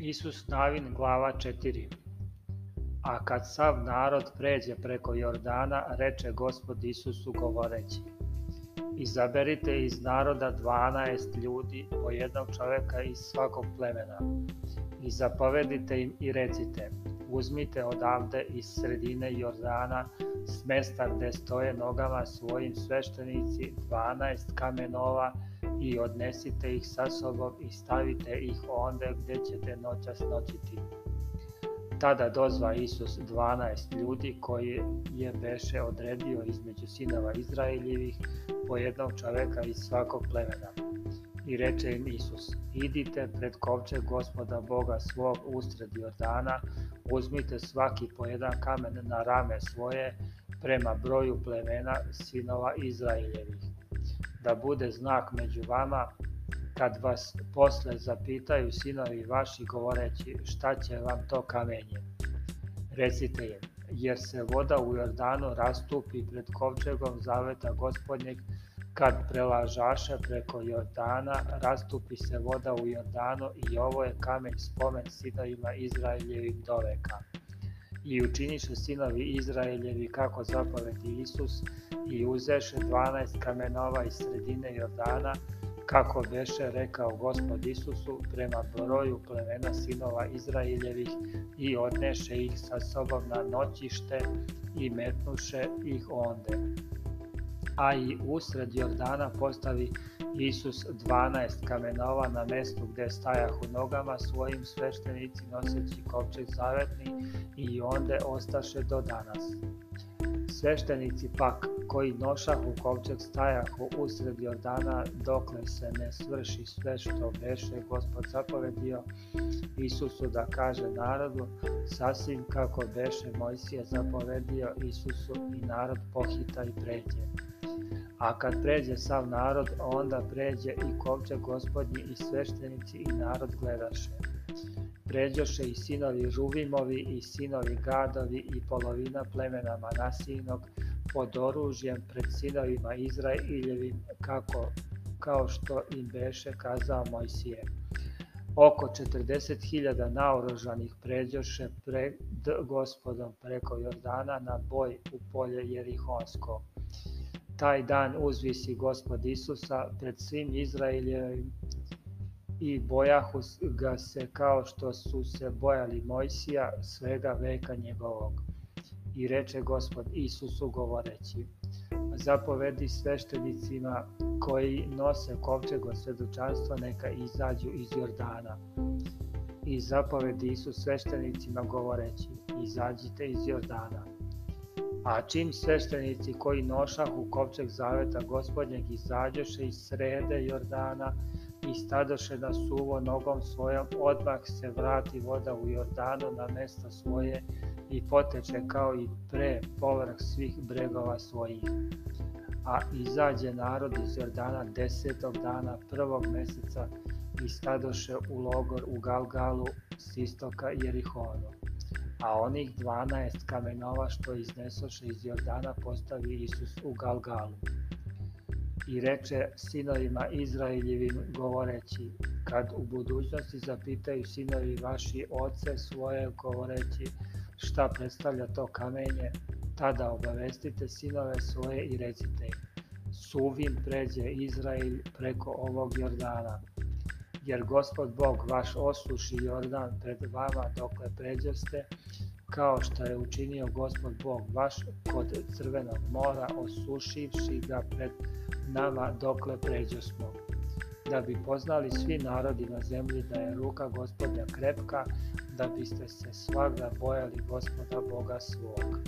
Isus Navin glava 4 A kad sav narod pređe preko Jordana, reče gospod Isusu govoreći Izaberite iz naroda 12 ljudi, po jednog čoveka iz svakog plemena i zapovedite im i recite Uzmite odavde iz sredine Jordana, s mesta gde stoje nogama svojim sveštenici, 12 kamenova, i odnesite ih sa sobom i stavite ih onde gde ćete noćas noćiti. Tada dozva Isus 12 ljudi koji je beše odredio između sinova Izraeljivih po jednog čoveka iz svakog plemena. I reče im Isus, idite pred kovče gospoda Boga svog usred Jordana, uzmite svaki po jedan kamen na rame svoje prema broju plemena sinova Izraeljevih da bude znak među vama, kad vas posle zapitaju sinovi vaši govoreći šta će vam to kamenje. Recite im, jer se voda u Jordanu rastupi pred kovčegom zaveta gospodnjeg, kad prelažaše preko Jordana, rastupi se voda u Jordanu i ovo je kamen spomen sinovima Izraeljevim doveka. I učiniše sinovi Izraeljevi kako zapovedi Isus i uzeše 12 kamenova iz sredine Jordana, kako beše rekao gospod Isusu prema broju plemena sinova Izraeljevih i odneše ih sa sobom na noćište i metnuše ih onde a i usred Jordana postavi Isus 12 kamenova na mestu gde stajah u nogama svojim sveštenici noseći kopčeg zavetni i onda ostaše do danas. Sveštenici pak koji u kovčeg u usred Jordana dokle se ne svrši sve što beše gospod zapovedio Isusu da kaže narodu sasvim kako beše Mojsije zapovedio Isusu i narod pohita i pretje. A kad pređe sav narod, onda pređe i kovčeg gospodnji i sveštenici i narod gledaše. Pređoše i sinovi Žuvimovi i sinovi Gadovi i polovina plemena Manasinog pod oružjem pred sinovima Izraeljevim kako, kao što im beše kazao Mojsije. Oko 40.000 naoružanih pređoše pred gospodom preko Jordana na boj u polje Jerihonsko taj dan uzvisi gospod Isusa pred svim Izraeljem i bojahu ga se kao što su se bojali Mojsija svega veka njegovog. I reče gospod Isusu govoreći, zapovedi sveštenicima koji nose kovčeg od svedočanstva neka izađu iz Jordana. I zapovedi Isus sveštenicima govoreći, izađite iz Jordana A čim sveštenici koji u kovčeg zaveta gospodnjeg izađoše iz srede Jordana i stadoše na suvo nogom svojom, odmah se vrati voda u Jordanu na mesta svoje i poteče kao i pre povrh svih bregova svojih. A izađe narod iz Jordana desetog dana prvog meseca i stadoše u logor u Galgalu s istoka Jerihonu a onih dvanaest kamenova što iznesoše iz Jordana postavi Isus u Galgalu. I reče sinovima Izraeljevim govoreći, kad u budućnosti zapitaju sinovi vaši oce svoje govoreći šta predstavlja to kamenje, tada obavestite sinove svoje i recite im, suvim pređe Izrael preko ovog Jordana, jer gospod Bog vaš osuši Jordan pred vama dokle pređoste, kao što je učinio gospod Bog vaš kod crvenog mora, osušivši ga pred nama dokle pređosmo. Da bi poznali svi narodi na zemlji da je ruka gospoda krepka, da biste se svakda bojali gospoda Boga svog.